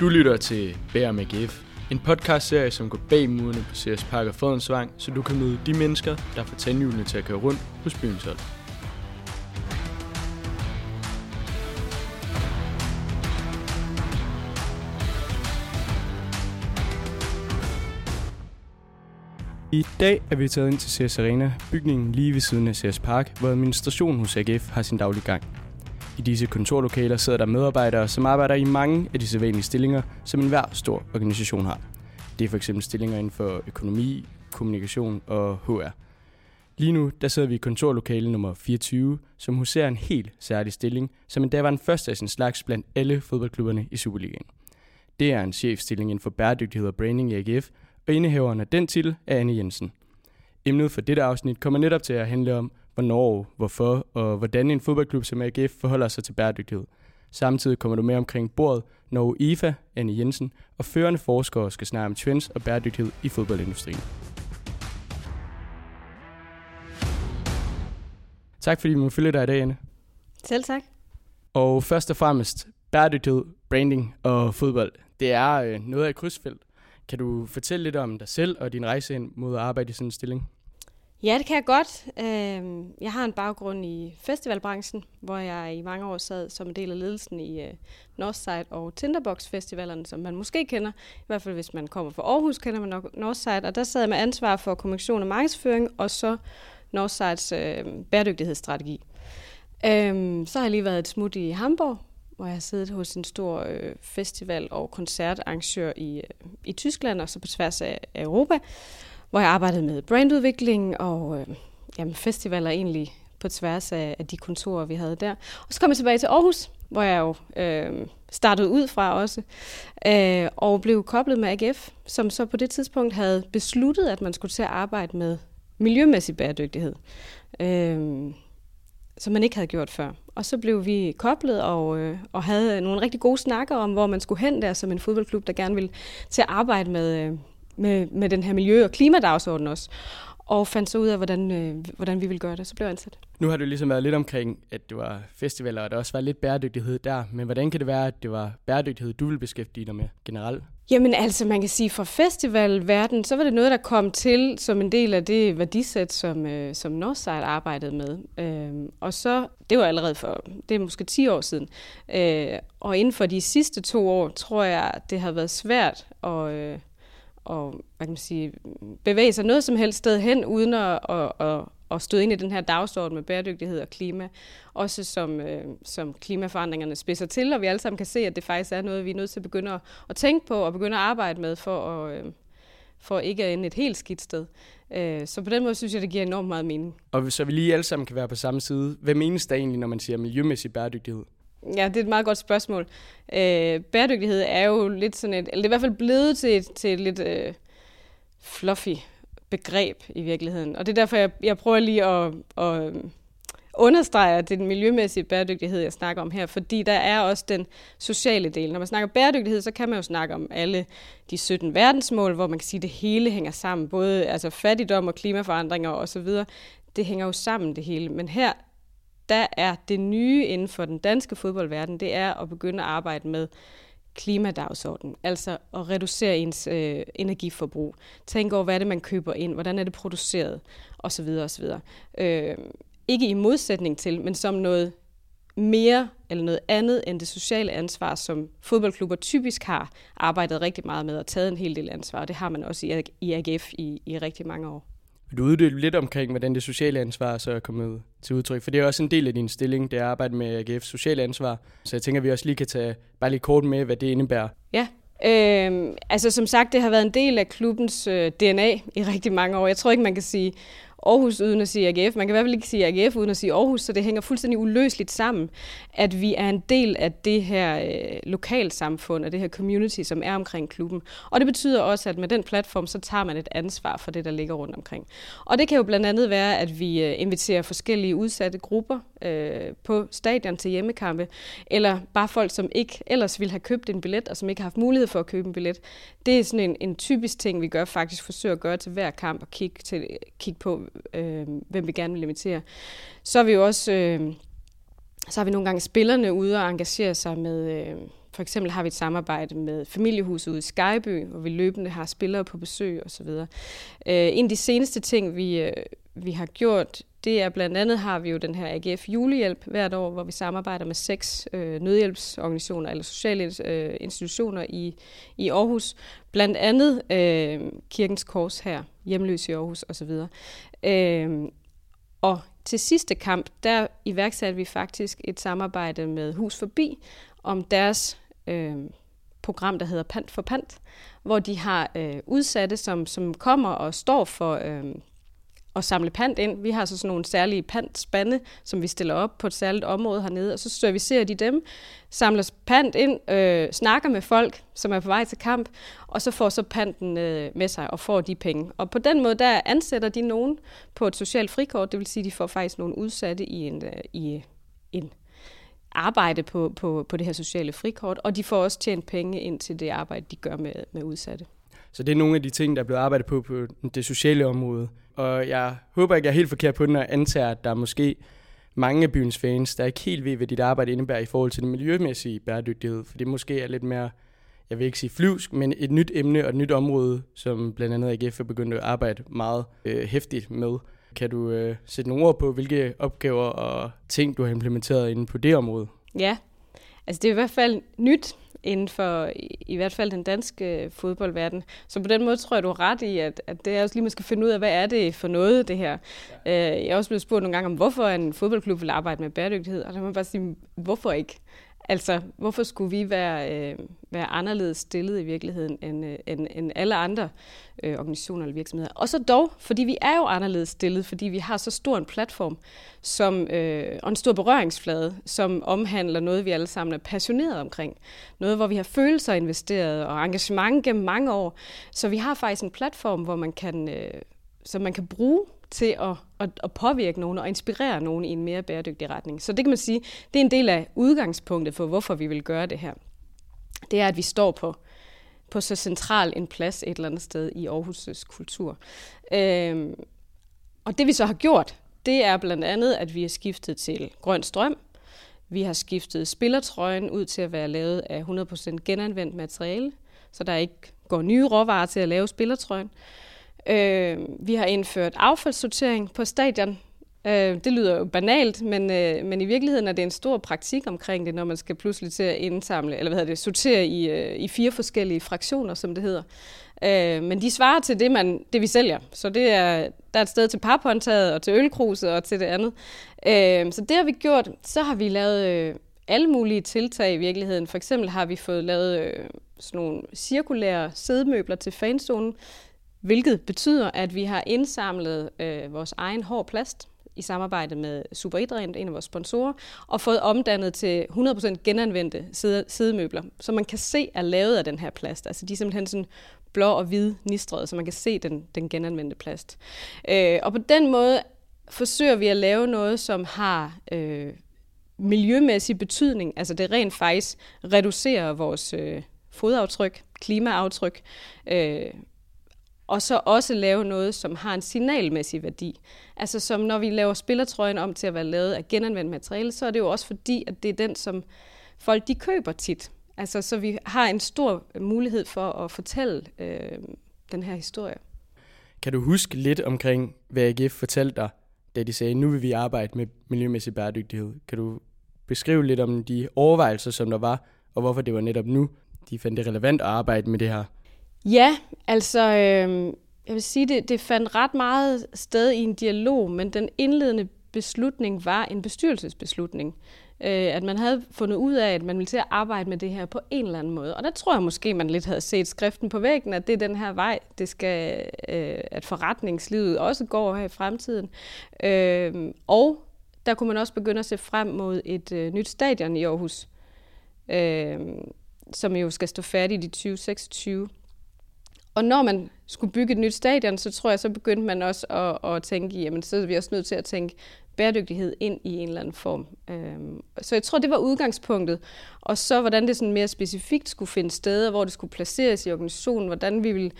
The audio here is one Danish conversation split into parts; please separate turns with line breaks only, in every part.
Du lytter til Bær med GF, en podcastserie, som går bag murene på CS Park og Fredensvang, så du kan møde de mennesker, der får tandhjulene til at køre rundt hos byens hold. I dag er vi taget ind til CS Arena, bygningen lige ved siden af CS Park, hvor administrationen hos AGF har sin daglige gang. I disse kontorlokaler sidder der medarbejdere, som arbejder i mange af de sædvanlige stillinger, som enhver stor organisation har. Det er f.eks. stillinger inden for økonomi, kommunikation og HR. Lige nu der sidder vi i kontorlokale nummer 24, som huserer en helt særlig stilling, som endda var den første af sin slags blandt alle fodboldklubberne i Superligaen. Det er en chefstilling inden for bæredygtighed og branding i AGF, og indehaveren af den titel er Anne Jensen. Emnet for dette afsnit kommer netop til at handle om, hvornår, hvorfor og hvordan en fodboldklub som AGF forholder sig til bæredygtighed. Samtidig kommer du med omkring bordet, når UEFA, Anne Jensen og førende forskere skal snakke om trends og bæredygtighed i fodboldindustrien. Tak fordi vi må følge dig i dag, Anne.
Selv tak.
Og først og fremmest, bæredygtighed, branding og fodbold. Det er øh, noget af et krydsfelt. Kan du fortælle lidt om dig selv og din rejse ind mod at arbejde i sådan en stilling?
Ja, det kan jeg godt. Øhm, jeg har en baggrund i festivalbranchen, hvor jeg i mange år sad som en del af ledelsen i øh, Northside og Tinderbox festivalerne, som man måske kender. I hvert fald hvis man kommer fra Aarhus, kender man nok Northside. Og der sad jeg med ansvar for kommunikation og markedsføring, og så Northsides øh, bæredygtighedsstrategi. Øhm, så har jeg lige været et smut i Hamburg, hvor jeg har siddet hos en stor øh, festival- og koncertarrangør i, øh, i Tyskland, og så på tværs af Europa hvor jeg arbejdede med brandudvikling og øh, jamen, festivaler egentlig på tværs af, af de kontorer, vi havde der. Og så kom jeg tilbage til Aarhus, hvor jeg jo øh, startede ud fra også, øh, og blev koblet med AGF, som så på det tidspunkt havde besluttet, at man skulle til at arbejde med miljømæssig bæredygtighed, øh, som man ikke havde gjort før. Og så blev vi koblet og, øh, og havde nogle rigtig gode snakker om, hvor man skulle hen der som en fodboldklub, der gerne ville til at arbejde med, øh, med, med den her miljø- og klimadagsorden også, og fandt så ud af, hvordan, øh, hvordan vi ville gøre det. Så blev jeg ansat.
Nu har du ligesom været lidt omkring, at det var festivaler, og der også var lidt bæredygtighed der. Men hvordan kan det være, at det var bæredygtighed, du vil beskæftige dig med generelt?
Jamen altså, man kan sige, fra festivalverden, så var det noget, der kom til som en del af det værdisæt, som, øh, som Northside arbejdede med. Øh, og så, det var allerede for, det er måske 10 år siden. Øh, og inden for de sidste to år, tror jeg, det har været svært at... Øh, og, hvad kan man sige, bevæge sig noget som helst sted hen, uden at, at, at, at støde ind i den her dagsorden med bæredygtighed og klima. Også som, øh, som klimaforandringerne spidser til, og vi alle sammen kan se, at det faktisk er noget, vi er nødt til at begynde at, at tænke på og begynde at arbejde med for at, øh, for ikke at ende et helt skidt sted. Øh, så på den måde synes jeg, det giver enormt meget mening.
Og så vi lige alle sammen kan være på samme side. Hvad menes der egentlig, når man siger miljømæssig bæredygtighed?
Ja, det er et meget godt spørgsmål. Øh, bæredygtighed er jo lidt sådan et, eller det er i hvert fald blevet til et, til et lidt øh, fluffy begreb i virkeligheden. Og det er derfor, jeg, jeg prøver lige at, at øh, understrege, at det er den miljømæssige bæredygtighed, jeg snakker om her, fordi der er også den sociale del. Når man snakker bæredygtighed, så kan man jo snakke om alle de 17 verdensmål, hvor man kan sige, at det hele hænger sammen, både altså fattigdom og klimaforandringer osv. Det hænger jo sammen det hele. Men her der er det nye inden for den danske fodboldverden, det er at begynde at arbejde med klimadagsordenen, altså at reducere ens øh, energiforbrug. Tænk over, hvad er det, man køber ind, hvordan er det produceret, osv. osv. Øh, ikke i modsætning til, men som noget mere eller noget andet end det sociale ansvar, som fodboldklubber typisk har arbejdet rigtig meget med og taget en hel del ansvar. Det har man også i AGF i, i rigtig mange år.
Vil du uddybe lidt omkring, hvordan det sociale ansvar så er kommet til udtryk? For det er også en del af din stilling, det er at arbejde med AGF's sociale ansvar. Så jeg tænker, at vi også lige kan tage bare lige kort med, hvad det indebærer.
Ja, øh, altså som sagt, det har været en del af klubbens øh, DNA i rigtig mange år. Jeg tror ikke, man kan sige, Aarhus uden at sige AGF. Man kan i hvert fald ikke sige AGF uden at sige Aarhus, så det hænger fuldstændig uløseligt sammen, at vi er en del af det her øh, lokalsamfund og det her community, som er omkring klubben. Og det betyder også, at med den platform, så tager man et ansvar for det, der ligger rundt omkring. Og det kan jo blandt andet være, at vi øh, inviterer forskellige udsatte grupper øh, på stadion til hjemmekampe, eller bare folk, som ikke ellers ville have købt en billet, og som ikke har haft mulighed for at købe en billet. Det er sådan en, en typisk ting, vi gør faktisk, forsøger at gøre til hver kamp og kigge, til, kigge på, øh, hvem vi gerne vil invitere. Så er vi jo også... Øh, så har vi nogle gange spillerne ude og engagere sig med... Øh, for eksempel har vi et samarbejde med familiehuset ude i Skyby, hvor vi løbende har spillere på besøg osv. Øh, en af de seneste ting, vi, øh, vi har gjort, det er blandt andet har vi jo den her AGF julehjælp hvert år, hvor vi samarbejder med seks øh, nødhjælpsorganisationer eller sociale øh, institutioner i, i Aarhus. Blandt andet øh, Kirkens Kors her, hjemløs i Aarhus osv. Øh, og til sidste kamp, der iværksatte vi faktisk et samarbejde med Hus Forbi om deres øh, program, der hedder Pant for Pant, hvor de har øh, udsatte, som, som kommer og står for øh, at samle pant ind. Vi har så sådan nogle særlige pantspande, som vi stiller op på et særligt område hernede, og så servicerer de dem, samler pant ind, øh, snakker med folk, som er på vej til kamp, og så får så panten øh, med sig og får de penge. Og på den måde, der ansætter de nogen på et socialt frikort, det vil sige, at de får faktisk nogle udsatte i en, øh, i en arbejde på, på, på det her sociale frikort, og de får også tjent penge ind til det arbejde, de gør med, med udsatte.
Så det er nogle af de ting, der er blevet arbejdet på på det sociale område. Og jeg håber ikke, jeg er helt forkert på den, og antager, at der er måske mange af byens fans, der ikke helt ved, hvad dit arbejde indebærer i forhold til den miljømæssige bæredygtighed. For det måske er lidt mere, jeg vil ikke sige flyvsk, men et nyt emne og et nyt område, som blandt andet AGF er begyndt at arbejde meget øh, hæftigt med. Kan du øh, sætte nogle ord på, hvilke opgaver og ting, du har implementeret inden på det område?
Ja, altså det er i hvert fald nyt inden for i, hvert fald den danske fodboldverden. Så på den måde tror jeg, du har ret i, at, at det er også lige, man skal finde ud af, hvad er det for noget, det her. Ja. Øh, jeg er også blevet spurgt nogle gange om, hvorfor en fodboldklub vil arbejde med bæredygtighed, og der må man bare sige, hvorfor ikke? Altså, hvorfor skulle vi være, øh, være anderledes stillet i virkeligheden end, øh, end, end alle andre øh, organisationer eller virksomheder? Og så dog, fordi vi er jo anderledes stillet, fordi vi har så stor en platform som, øh, og en stor berøringsflade, som omhandler noget, vi alle sammen er passionerede omkring. Noget, hvor vi har følelser investeret og engagement gennem mange år. Så vi har faktisk en platform, hvor man kan, øh, som man kan bruge til at, at, at påvirke nogen og inspirere nogen i en mere bæredygtig retning. Så det kan man sige, det er en del af udgangspunktet for, hvorfor vi vil gøre det her. Det er, at vi står på, på så central en plads et eller andet sted i Aarhus' kultur. Øhm, og det vi så har gjort, det er blandt andet, at vi har skiftet til grøn strøm. Vi har skiftet spillertrøjen ud til at være lavet af 100% genanvendt materiale, så der ikke går nye råvarer til at lave spillertrøjen. Øh, Øh, vi har indført affaldssortering på stadion. Øh, det lyder jo banalt, men, øh, men i virkeligheden er det en stor praktik omkring det, når man skal pludselig til at indsamle, eller hvad hedder det, sortere i, øh, i fire forskellige fraktioner, som det hedder. Øh, men de svarer til det, man, det vi sælger. Så det er, der er et sted til paphåndtaget og til ølkruset og til det andet. Øh, så det har vi gjort. Så har vi lavet øh, alle mulige tiltag i virkeligheden. For eksempel har vi fået lavet øh, sådan nogle cirkulære sædemøbler til fanzonen, hvilket betyder, at vi har indsamlet øh, vores egen hård plast i samarbejde med Superidræn, en af vores sponsorer, og fået omdannet til 100% genanvendte sidemøbler, som man kan se er lavet af den her plast. Altså de er simpelthen sådan blå og hvid nistrede, så man kan se den, den genanvendte plast. Øh, og på den måde forsøger vi at lave noget, som har øh, miljømæssig betydning. Altså det rent faktisk reducerer vores øh, fodaftryk, klimaaftryk, øh, og så også lave noget, som har en signalmæssig værdi. Altså som når vi laver spillertrøjen om til at være lavet af genanvendt materiale, så er det jo også fordi, at det er den, som folk de køber tit. Altså så vi har en stor mulighed for at fortælle øh, den her historie.
Kan du huske lidt omkring, hvad AGF fortalte dig, da de sagde, nu vil vi arbejde med miljømæssig bæredygtighed? Kan du beskrive lidt om de overvejelser, som der var, og hvorfor det var netop nu, de fandt det relevant at arbejde med det her?
Ja, altså, øh, jeg vil sige, det, det fandt ret meget sted i en dialog, men den indledende beslutning var en bestyrelsesbeslutning. Øh, at man havde fundet ud af, at man ville til at arbejde med det her på en eller anden måde. Og der tror jeg måske, man lidt havde set skriften på væggen, at det er den her vej, det skal, øh, at forretningslivet også går her i fremtiden. Øh, og der kunne man også begynde at se frem mod et øh, nyt stadion i Aarhus, øh, som jo skal stå færdigt i 2026. Og når man skulle bygge et nyt stadion, så tror jeg, så begyndte man også at, at tænke, jamen så er vi også nødt til at tænke bæredygtighed ind i en eller anden form. Øhm, så jeg tror, det var udgangspunktet. Og så hvordan det sådan mere specifikt skulle finde steder, hvor det skulle placeres i organisationen, hvordan vi ville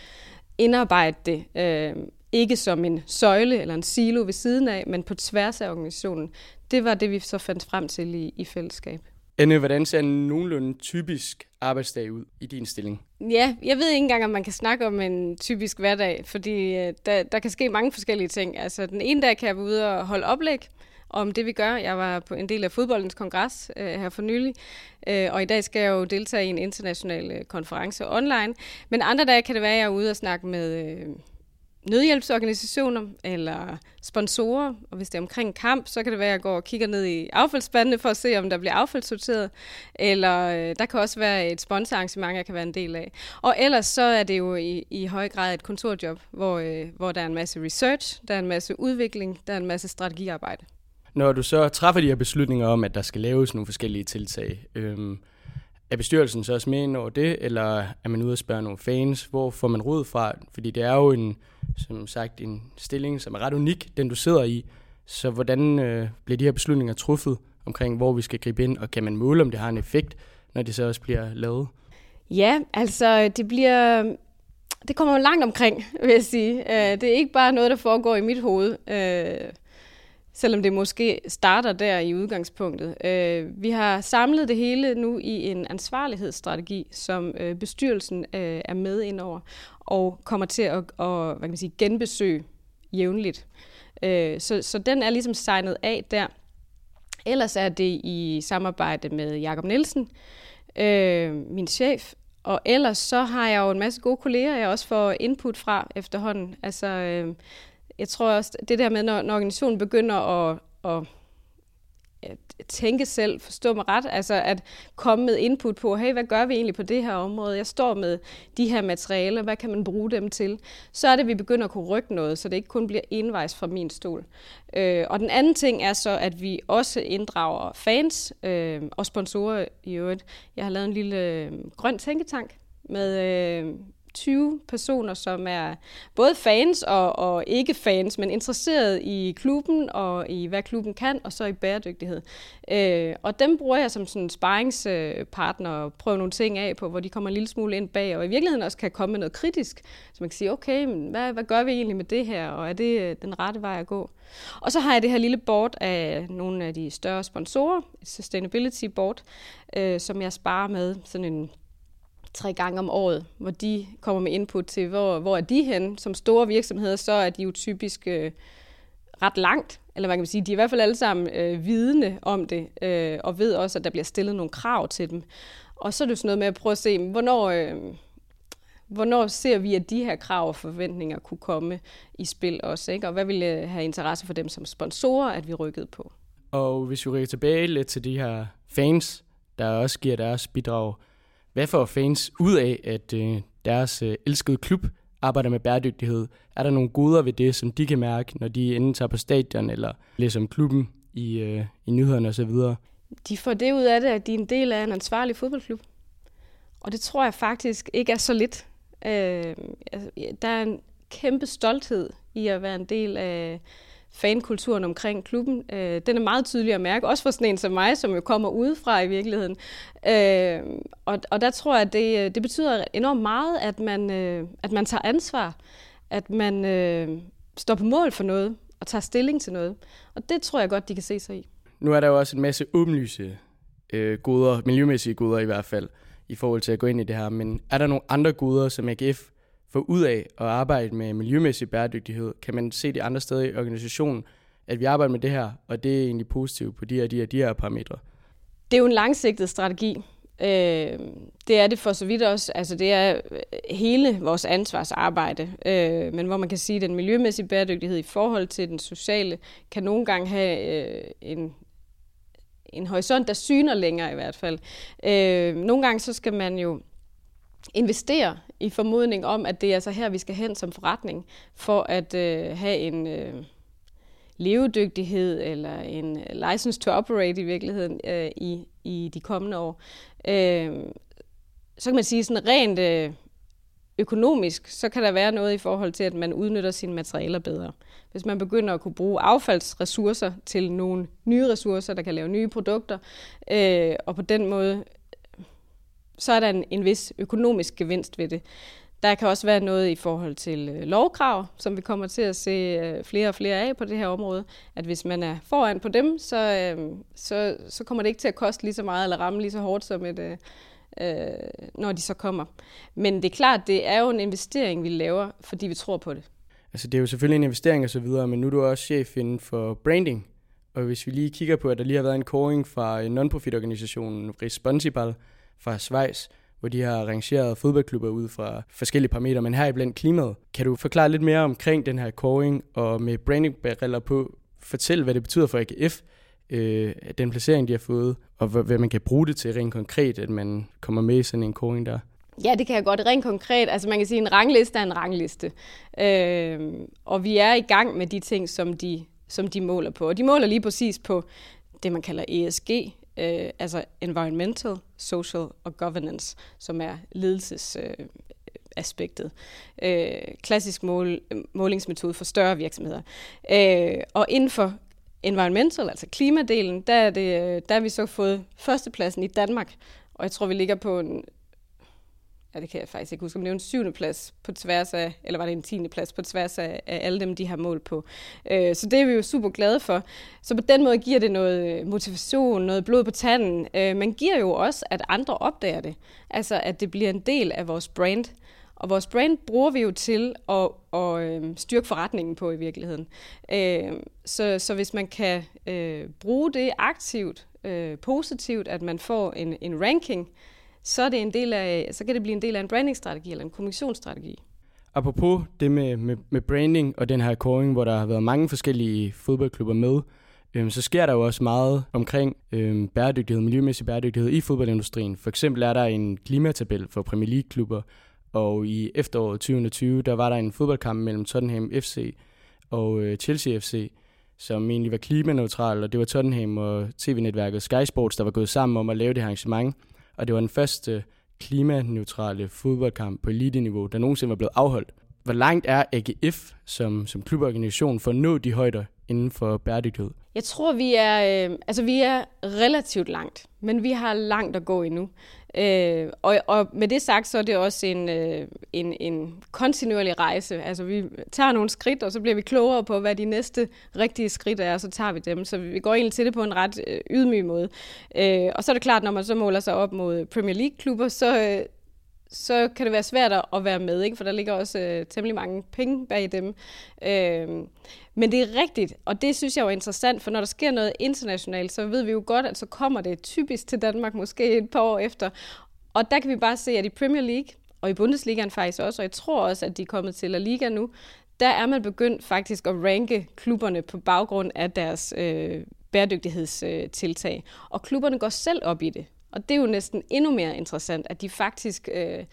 indarbejde det. Øhm, ikke som en søjle eller en silo ved siden af, men på tværs af organisationen. det var det, vi så fandt frem til i, i fællesskab.
Anne, hvordan ser en nogenlunde typisk arbejdsdag ud i din stilling?
Ja, jeg ved ikke engang, om man kan snakke om en typisk hverdag, fordi øh, der, der kan ske mange forskellige ting. Altså, den ene dag kan jeg være ude og holde oplæg om det, vi gør. Jeg var på en del af fodboldens kongres øh, her for nylig, øh, og i dag skal jeg jo deltage i en international øh, konference online. Men andre dage kan det være, at jeg er ude og snakke med... Øh, nødhjælpsorganisationer eller sponsorer, og hvis det er omkring kamp, så kan det være, at jeg går og kigger ned i affaldsspandene for at se, om der bliver affaldssorteret, eller øh, der kan også være et sponsorarrangement, jeg kan være en del af. Og ellers så er det jo i, i høj grad et kontorjob, hvor, øh, hvor der er en masse research, der er en masse udvikling, der er en masse strategiarbejde.
Når du så træffer de her beslutninger om, at der skal laves nogle forskellige tiltag, øhm, er bestyrelsen så også med ind over det, eller er man ude og spørge nogle fans? Hvor får man råd fra? Fordi det er jo en, som sagt en stilling, som er ret unik, den du sidder i. Så hvordan øh, bliver de her beslutninger truffet omkring, hvor vi skal gribe ind, og kan man måle, om det har en effekt, når det så også bliver lavet?
Ja, altså det bliver... Det kommer jo langt omkring, vil jeg sige. Øh, det er ikke bare noget, der foregår i mit hoved. Øh, selvom det måske starter der i udgangspunktet. Øh, vi har samlet det hele nu i en ansvarlighedsstrategi, som øh, bestyrelsen øh, er med ind over, og kommer til at, og, hvad kan man sige, genbesøge jævnligt. Øh, så, så den er ligesom signet af der. Ellers er det i samarbejde med Jakob Nielsen, øh, min chef, og ellers så har jeg jo en masse gode kolleger, jeg også får input fra efterhånden. Altså, øh, jeg tror også, det der med, når, når organisationen begynder at, at tænke selv, forstå mig ret, altså at komme med input på, hey, hvad gør vi egentlig på det her område? Jeg står med de her materialer, hvad kan man bruge dem til? Så er det, at vi begynder at kunne rykke noget, så det ikke kun bliver envejs fra min stol. Øh, og den anden ting er så, at vi også inddrager fans øh, og sponsorer i øvrigt. Jeg har lavet en lille øh, grøn tænketank med øh, 20 personer, som er både fans og, og ikke fans, men interesseret i klubben og i, hvad klubben kan, og så i bæredygtighed. Øh, og dem bruger jeg som sådan sparringspartner og prøver nogle ting af på, hvor de kommer en lille smule ind bag, og i virkeligheden også kan komme med noget kritisk, så man kan sige, okay, men hvad, hvad gør vi egentlig med det her, og er det øh, den rette vej at gå? Og så har jeg det her lille board af nogle af de større sponsorer, et sustainability board, øh, som jeg sparer med sådan en tre gange om året, hvor de kommer med input til, hvor, hvor er de hen. Som store virksomheder, så er de jo typisk øh, ret langt, eller man kan sige, de er i hvert fald alle sammen øh, vidende om det, øh, og ved også, at der bliver stillet nogle krav til dem. Og så er det sådan noget med at prøve at se, hvornår, øh, hvornår ser vi, at de her krav og forventninger kunne komme i spil også, ikke? og hvad ville øh, have interesse for dem som sponsorer, at vi rykkede på.
Og hvis vi rykker tilbage lidt til de her fans, der også giver deres bidrag, hvad får fans ud af, at øh, deres øh, elskede klub arbejder med bæredygtighed? Er der nogle goder ved det, som de kan mærke, når de enten tager på stadion eller læser om klubben i, øh, i nyhederne osv.?
De får det ud af det, at de er en del af en ansvarlig fodboldklub. Og det tror jeg faktisk ikke er så lidt. Øh, altså, der er en kæmpe stolthed i at være en del af fankulturen omkring klubben. Øh, den er meget tydelig at mærke, også for sådan en som mig, som jo kommer udefra i virkeligheden. Øh, og, og der tror jeg, at det, øh, det betyder enormt meget, at man, øh, at man tager ansvar, at man øh, står på mål for noget og tager stilling til noget. Og det tror jeg godt, de kan se sig i.
Nu er der jo også en masse åbenlyse øh, goder, miljømæssige goder i hvert fald, i forhold til at gå ind i det her. Men er der nogle andre goder, som AGF få ud af at arbejde med miljømæssig bæredygtighed? Kan man se det andre steder i organisationen, at vi arbejder med det her, og det er egentlig positivt på de her, de her, de her parametre?
Det er jo en langsigtet strategi. Øh, det er det for så vidt også. Altså det er hele vores ansvarsarbejde. Øh, men hvor man kan sige, at den miljømæssige bæredygtighed i forhold til den sociale, kan nogle gange have øh, en, en horisont, der syner længere i hvert fald. Øh, nogle gange så skal man jo investere i formodning om, at det er altså her, vi skal hen som forretning, for at øh, have en øh, levedygtighed eller en license to operate i virkeligheden øh, i, i de kommende år. Øh, så kan man sige sådan rent øh, økonomisk, så kan der være noget i forhold til, at man udnytter sine materialer bedre. Hvis man begynder at kunne bruge affaldsressourcer til nogle nye ressourcer, der kan lave nye produkter, øh, og på den måde så er der en, en vis økonomisk gevinst ved det. der kan også være noget i forhold til øh, lovkrav, som vi kommer til at se øh, flere og flere af på det her område. At hvis man er foran på dem, så, øh, så, så kommer det ikke til at koste lige så meget eller ramme lige så hårdt som et, øh, øh, når de så kommer. Men det er klart, det er jo en investering, vi laver, fordi vi tror på det.
Altså det er jo selvfølgelig en investering og så videre, men nu er du også chef inden for branding. Og hvis vi lige kigger på, at der lige har været en koring fra øh, non-profit-organisationen Responsibal fra Schweiz, hvor de har rangeret fodboldklubber ud fra forskellige parametre, men her blandt klimaet. Kan du forklare lidt mere omkring den her koring, og med branding på, fortæl, hvad det betyder for AGF, øh, den placering, de har fået, og hvad man kan bruge det til rent konkret, at man kommer med i sådan en koring der?
Ja, det kan jeg godt. Rent konkret, altså man kan sige, at en rangliste er en rangliste. Øh, og vi er i gang med de ting, som de, som de måler på. Og de måler lige præcis på det, man kalder ESG, øh, altså Environmental, Social og Governance, som er ledelses... Øh, aspektet. Øh, klassisk mål, målingsmetode for større virksomheder. Øh, og inden for environmental, altså klimadelen, der er, det, øh, der er vi så fået førstepladsen i Danmark, og jeg tror, vi ligger på en ja, det kan jeg faktisk ikke huske, om det er en syvende plads på tværs af, eller var det en tiende plads på tværs af, af alle dem, de har mål på. Øh, så det er vi jo super glade for. Så på den måde giver det noget øh, motivation, noget blod på tanden. Øh, man giver jo også, at andre opdager det. Altså, at det bliver en del af vores brand. Og vores brand bruger vi jo til at, at øh, styrke forretningen på i virkeligheden. Øh, så, så hvis man kan øh, bruge det aktivt, øh, positivt, at man får en, en ranking, så, er det en del af, så kan det blive en del af en brandingstrategi eller en kommunikationsstrategi.
Apropos det med, med, med branding og den her kåring, hvor der har været mange forskellige fodboldklubber med, øhm, så sker der jo også meget omkring øhm, bæredygtighed, miljømæssig bæredygtighed i fodboldindustrien. For eksempel er der en klimatabel for Premier League-klubber, og i efteråret 2020, der var der en fodboldkamp mellem Tottenham FC og øh, Chelsea FC, som egentlig var klimaneutral, og det var Tottenham og tv-netværket Sky Sports, der var gået sammen om at lave det her arrangement og det var den første klimaneutrale fodboldkamp på elite-niveau, der nogensinde var blevet afholdt. Hvor langt er AGF som, som kluborganisation for at nå de højder inden for bæredygtighed?
Jeg tror, vi er, øh, altså, vi er relativt langt, men vi har langt at gå endnu. Øh, og, og med det sagt, så er det også en, øh, en, en kontinuerlig rejse. Altså vi tager nogle skridt, og så bliver vi klogere på, hvad de næste rigtige skridt er, og så tager vi dem. Så vi går egentlig til det på en ret øh, ydmyg måde. Øh, og så er det klart, når man så måler sig op mod Premier League-klubber, så, øh, så kan det være svært at være med, ikke? for der ligger også øh, temmelig mange penge bag dem. Øh, men det er rigtigt, og det synes jeg er interessant, for når der sker noget internationalt, så ved vi jo godt, at så kommer det typisk til Danmark måske et par år efter. Og der kan vi bare se, at i Premier League, og i Bundesligaen faktisk også, og jeg tror også, at de er kommet til La Liga nu, der er man begyndt faktisk at ranke klubberne på baggrund af deres øh, bæredygtighedstiltag. Øh, og klubberne går selv op i det. Og det er jo næsten endnu mere interessant, at de faktisk øh,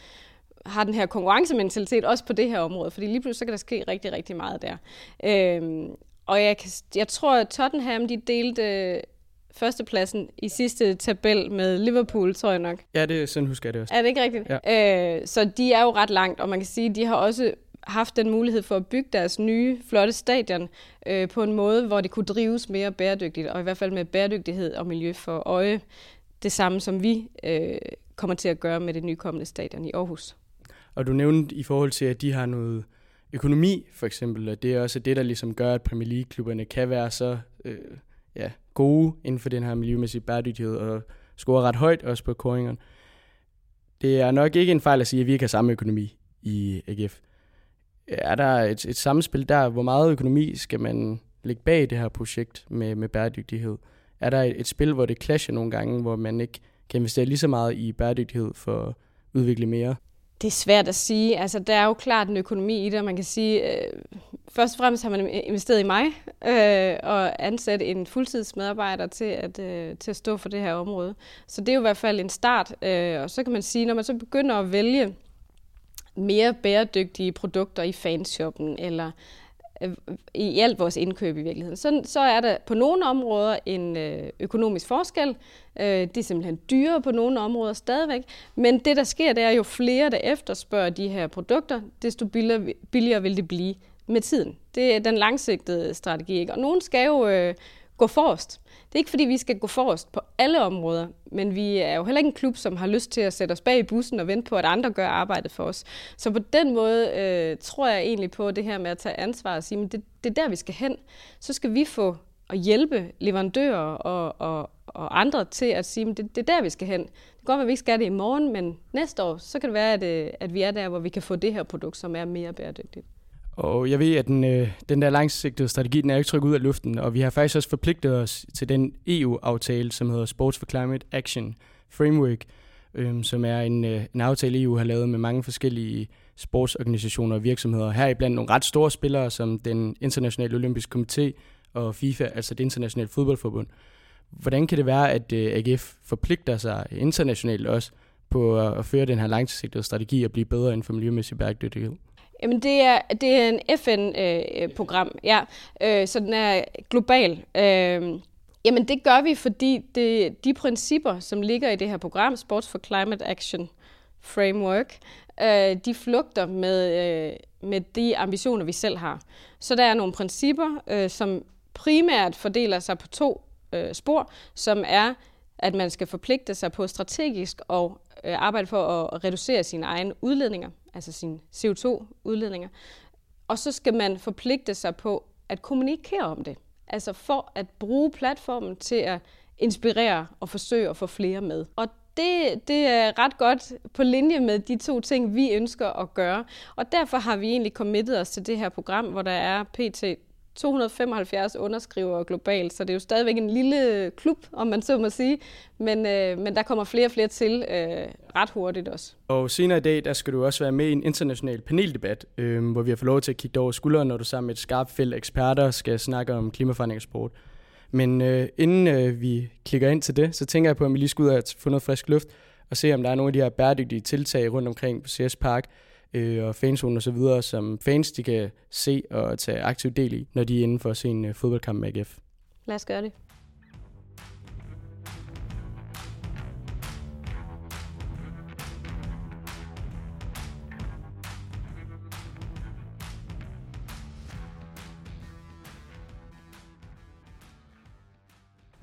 har den her konkurrencementalitet også på det her område, fordi lige pludselig så kan der ske rigtig, rigtig meget der. Øh, og jeg, kan, jeg tror, at Tottenham de delte øh, førstepladsen i sidste tabel med Liverpool, tror jeg nok.
Ja, det sådan husker jeg det også.
Er det ikke rigtigt? Ja. Øh, så de er jo ret langt, og man kan sige, at de har også haft den mulighed for at bygge deres nye, flotte stadion øh, på en måde, hvor det kunne drives mere bæredygtigt, og i hvert fald med bæredygtighed og miljø for øje det samme, som vi øh, kommer til at gøre med det nykommende stadion i Aarhus.
Og du nævnte i forhold til, at de har noget økonomi, for eksempel, og det er også det, der ligesom gør, at Premier League-klubberne kan være så øh, ja, gode inden for den her miljømæssige bæredygtighed og score ret højt også på koringerne. Det er nok ikke en fejl at sige, at vi ikke har samme økonomi i AGF. Er der et, et samspil der? Hvor meget økonomi skal man lægge bag det her projekt med, med bæredygtighed? Er der et, et spil, hvor det clasher nogle gange, hvor man ikke kan investere lige så meget i bæredygtighed for at udvikle mere?
Det er svært at sige. Altså, der er jo klart en økonomi i det, og man kan sige, øh, først og fremmest har man investeret i mig øh, og ansat en fuldtidsmedarbejder til at, øh, til at stå for det her område. Så det er jo i hvert fald en start. Øh, og så kan man sige, når man så begynder at vælge mere bæredygtige produkter i fanshoppen, eller i alt vores indkøb i virkeligheden. Så, så er der på nogle områder en øh, økonomisk forskel. Øh, det er simpelthen dyrere på nogle områder stadigvæk. Men det, der sker, det er jo flere, der efterspørger de her produkter, desto billigere, billigere vil det blive med tiden. Det er den langsigtede strategi. Ikke? Og nogen skal jo øh, gå forrest. Det er ikke, fordi vi skal gå forrest på alle områder, men vi er jo heller ikke en klub, som har lyst til at sætte os bag i bussen og vente på, at andre gør arbejdet for os. Så på den måde øh, tror jeg egentlig på det her med at tage ansvar og sige, at det, det er der, vi skal hen. Så skal vi få at hjælpe leverandører og, og, og andre til at sige, at det, det er der, vi skal hen. Det kan godt være, at vi ikke skal det i morgen, men næste år, så kan det være, at, øh, at vi er der, hvor vi kan få det her produkt, som er mere bæredygtigt.
Og jeg ved, at den, øh, den der langsigtede strategi, den er ikke trykket ud af luften, og vi har faktisk også forpligtet os til den EU-aftale, som hedder Sports for Climate Action Framework, øh, som er en, øh, en aftale, EU har lavet med mange forskellige sportsorganisationer og virksomheder. Her blandt nogle ret store spillere, som den internationale olympiske komité og FIFA, altså det internationale fodboldforbund. Hvordan kan det være, at øh, AGF forpligter sig internationalt også på at, at føre den her langsigtede strategi og blive bedre inden for miljømæssig bæredygtighed?
Jamen, det er, det er en FN-program, øh, øh ja. Øh, så den er global. Øh, jamen, det gør vi, fordi det, de principper, som ligger i det her program, Sports for Climate Action Framework, øh, de flugter med, øh, med de ambitioner, vi selv har. Så der er nogle principper, øh, som primært fordeler sig på to øh, spor, som er, at man skal forpligte sig på strategisk og øh, arbejde for at reducere sine egne udledninger altså sine CO2-udledninger. Og så skal man forpligte sig på at kommunikere om det. Altså for at bruge platformen til at inspirere og forsøge at få flere med. Og det, det er ret godt på linje med de to ting, vi ønsker at gøre. Og derfor har vi egentlig committet os til det her program, hvor der er pt. 275 underskrivere globalt, så det er jo stadigvæk en lille klub, om man så må sige, men, øh, men der kommer flere og flere til øh, ret hurtigt også.
Og senere i dag, der skal du også være med i en international paneldebat, øh, hvor vi har fået lov til at kigge over skulderen, når du sammen med et skarpt felt eksperter skal snakke om klimaforandring og sport. Men øh, inden øh, vi klikker ind til det, så tænker jeg på, at vi lige skal ud og få noget frisk luft og se, om der er nogle af de her bæredygtige tiltag rundt omkring på CS Park, øh, og fanzone og så videre, som fans de kan se og tage aktiv del i, når de er inde for at se en øh, fodboldkamp med AGF.
Lad os gøre det.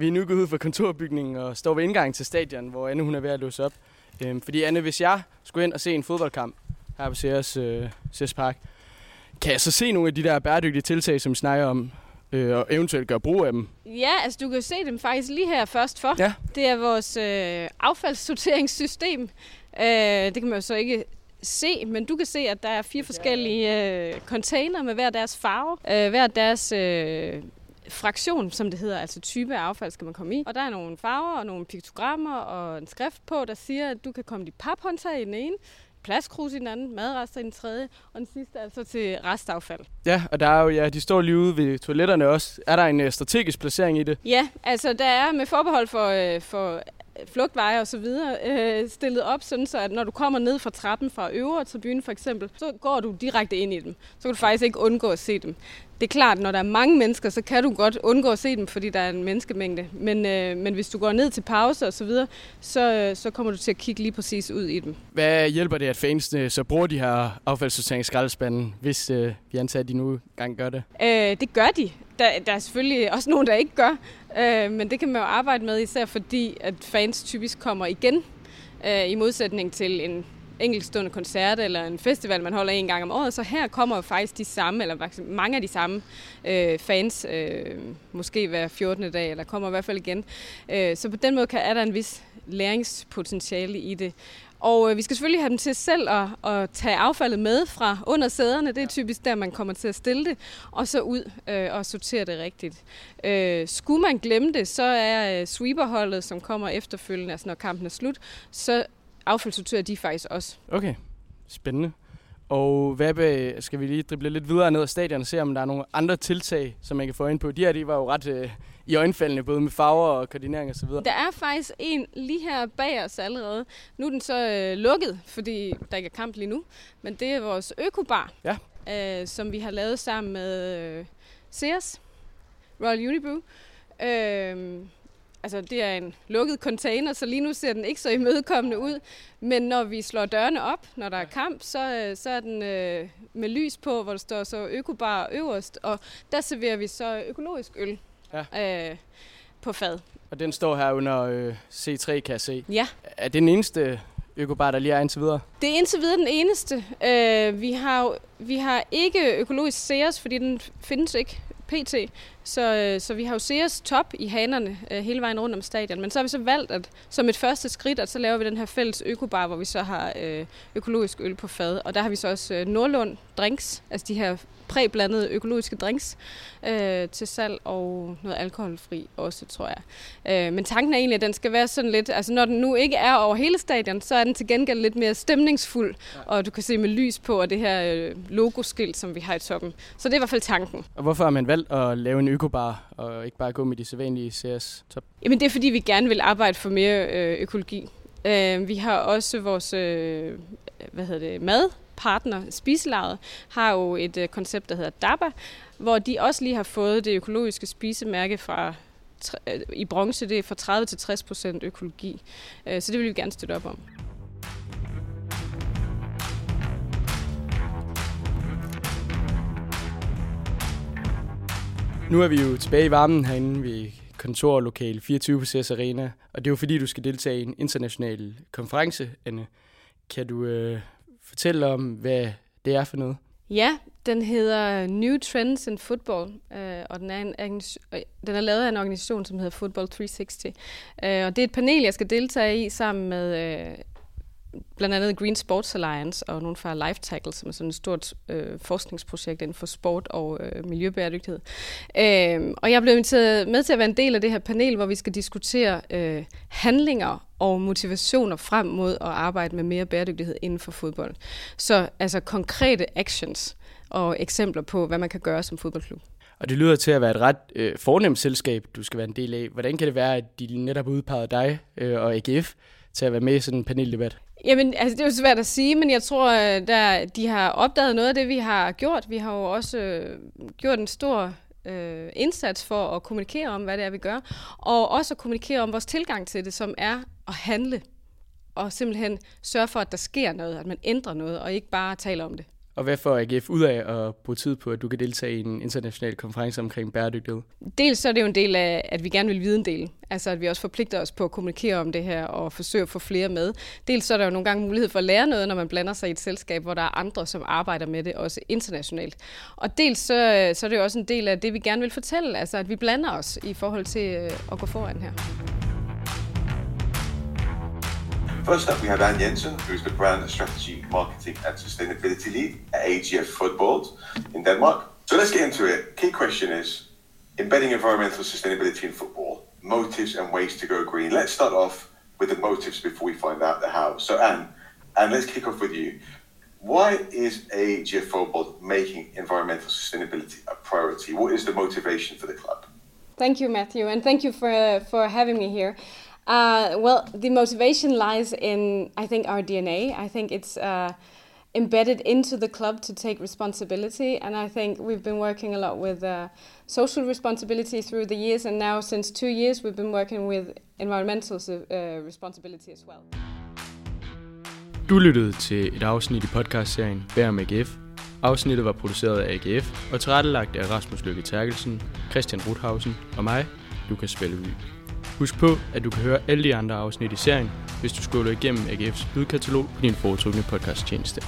Vi er nu gået ud fra kontorbygningen og står ved indgangen til stadion, hvor Anne hun er ved at låse op. Øhm, fordi Anne, hvis jeg skulle ind og se en fodboldkamp, her på CS, øh, CS Park. Kan jeg så se nogle af de der bæredygtige tiltag, som vi snakker om, øh, og eventuelt gøre brug af dem?
Ja, altså du kan se dem faktisk lige her først for.
Ja.
Det er vores øh, affaldssorteringssystem. Øh, det kan man jo så ikke se, men du kan se, at der er fire forskellige øh, container med hver deres farve, øh, hver deres øh, fraktion, som det hedder, altså type af affald skal man komme i. Og der er nogle farver og nogle piktogrammer og en skrift på, der siger, at du kan komme dit paphåndtag i den ene, plastkrus i den anden, madrester i den tredje, og den sidste altså til restaffald.
Ja, og der er jo, ja, de står lige ude ved toiletterne også. Er der en uh, strategisk placering i det?
Ja, altså der er med forbehold for, uh, for flugtveje og så videre øh, stillet op, sådan så at når du kommer ned fra trappen fra øvre tribune for eksempel, så går du direkte ind i dem. Så kan du faktisk ikke undgå at se dem. Det er klart, når der er mange mennesker, så kan du godt undgå at se dem, fordi der er en menneskemængde. Men, øh, men hvis du går ned til pause og så videre, så, øh, så kommer du til at kigge lige præcis ud i dem.
Hvad hjælper det, at fansene så bruger de her affaldssorteringsskrældespanden, hvis øh, vi antager, at de nu gang gør det?
Øh, det gør de. Der, der er selvfølgelig også nogen, der ikke gør, øh, men det kan man jo arbejde med, især fordi, at fans typisk kommer igen, øh, i modsætning til en enkeltstående koncert eller en festival, man holder en gang om året. Så her kommer jo faktisk de samme, eller mange af de samme øh, fans, øh, måske hver 14. dag, eller kommer i hvert fald igen. Øh, så på den måde kan, er der en vis læringspotentiale i det. Og øh, vi skal selvfølgelig have dem til selv at, at tage affaldet med fra under sæderne. Det er typisk der, man kommer til at stille det. Og så ud øh, og sortere det rigtigt. Øh, skulle man glemme det, så er øh, sweeperholdet, som kommer efterfølgende, altså når kampen er slut, så affaldssorterer de faktisk også.
Okay, spændende. Og hvad skal vi lige drible lidt videre ned ad stadion og se, om der er nogle andre tiltag, som man kan få ind på. De her de var jo ret øh, i øjenfaldende, både med farver og koordinering osv.
Der er faktisk en lige her bag os allerede. Nu er den så øh, lukket, fordi der ikke er kamp lige nu. Men det er vores økobar,
ja.
øh, som vi har lavet sammen med øh, Sears, Royal Unibrew. Øh, altså det er en lukket container, så lige nu ser den ikke så imødekommende ud. Men når vi slår dørene op, når der er kamp, så, øh, så er den øh, med lys på, hvor der står så økobar øverst, og der serverer vi så økologisk øl. Ja. øh, på fad.
Og den står her under øh, C3, kan jeg se.
Ja.
Er det den eneste økobar, der lige er indtil videre?
Det er indtil videre den eneste. Øh, vi, har, vi har ikke økologisk Ceres, fordi den findes ikke pt. Så, øh, så vi har jo Ceres top i hanerne øh, hele vejen rundt om stadion. Men så har vi så valgt, at som et første skridt, at så laver vi den her fælles økobar, hvor vi så har øh, økologisk øl på fad. Og der har vi så også Nordlund drinks, altså de her præblandede økologiske drinks øh, til salg og noget alkoholfri også, tror jeg. Øh, men tanken er egentlig, at den skal være sådan lidt, altså når den nu ikke er over hele stadion, så er den til gengæld lidt mere stemningsfuld, og du kan se med lys på, og det her øh, logoskilt, som vi har i toppen. Så det er i hvert fald tanken.
Og hvorfor har man valgt at lave en økobar, og ikke bare gå med de sædvanlige CS top?
Jamen det er fordi, vi gerne vil arbejde for mere øh, økologi. Øh, vi har også vores øh, hvad hedder det, madpartner, Spiselaget, har jo et øh, koncept, der hedder DABA, hvor de også lige har fået det økologiske spisemærke fra øh, i bronze, det er fra 30 til 60 procent økologi. Øh, så det vil vi gerne støtte op om.
Nu er vi jo tilbage i varmen herinde ved kontorlokale 24 på CS Arena, og det er jo fordi, du skal deltage i en international konference, Anne. Kan du øh, fortælle om, hvad det er for noget?
Ja, den hedder New Trends in Football, øh, og den er, en, øh, den er lavet af en organisation, som hedder Football 360. Øh, og det er et panel, jeg skal deltage i sammen med øh, blandt andet Green Sports Alliance og nogle fra Life Tackle, som er sådan et stort øh, forskningsprojekt inden for sport og øh, miljøbæredygtighed. Øh, og jeg blev inviteret med til at være en del af det her panel, hvor vi skal diskutere øh, handlinger og motivationer frem mod at arbejde med mere bæredygtighed inden for fodbold. Så altså konkrete actions og eksempler på, hvad man kan gøre som fodboldklub.
Og det lyder til at være et ret øh, fornemt selskab, du skal være en del af. Hvordan kan det være, at de netop udpegede dig øh, og AGF til at være med i sådan en paneldebat?
Jamen, altså det er jo svært at sige, men jeg tror, øh, der de har opdaget noget af det, vi har gjort. Vi har jo også øh, gjort en stor øh, indsats for at kommunikere om, hvad det er, vi gør, og også at kommunikere om vores tilgang til det, som er at handle, og simpelthen sørge for, at der sker noget, at man ændrer noget, og ikke bare taler om det.
Og hvad får AGF ud af at bruge tid på, at du kan deltage i en international konference omkring bæredygtighed?
Dels så er det jo en del af, at vi gerne vil vide en del. Altså at vi også forpligter os på at kommunikere om det her og forsøge at få flere med. Dels så er der jo nogle gange mulighed for at lære noget, når man blander sig i et selskab, hvor der er andre, som arbejder med det, også internationalt. Og dels så, øh, så er det jo også en del af det, vi gerne vil fortælle. Altså at vi blander os i forhold til øh, at gå foran her.
First up, we have Anne Jensen, who's the Brand Strategy, Marketing and Sustainability Lead at AGF Football in Denmark. So let's get into it. Key question is embedding environmental sustainability in football, motives and ways to go green. Let's start off with the motives before we find out the how. So, Anne, and let's kick off with you. Why is AGF Football making environmental sustainability a priority? What is the motivation for the club?
Thank you, Matthew, and thank you for, for having me here. Uh, well, the motivation lies in, I think, our DNA. I think it's uh, embedded into the club to take responsibility, and I think we've been working a lot with uh, social responsibility through the years, and now since two years, we've been working with environmental uh, responsibility as well.
Du lyttede til et afsnit i podcastserien Bær med AGF. Afsnittet var produceret af AGF og tilrettelagt af Rasmus Lykke Terkelsen, Christian Ruthausen og mig, Lukas Spelleby. Husk på, at du kan høre alle de andre afsnit i serien, hvis du scroller igennem AGF's lydkatalog på din foretrukne podcasttjeneste.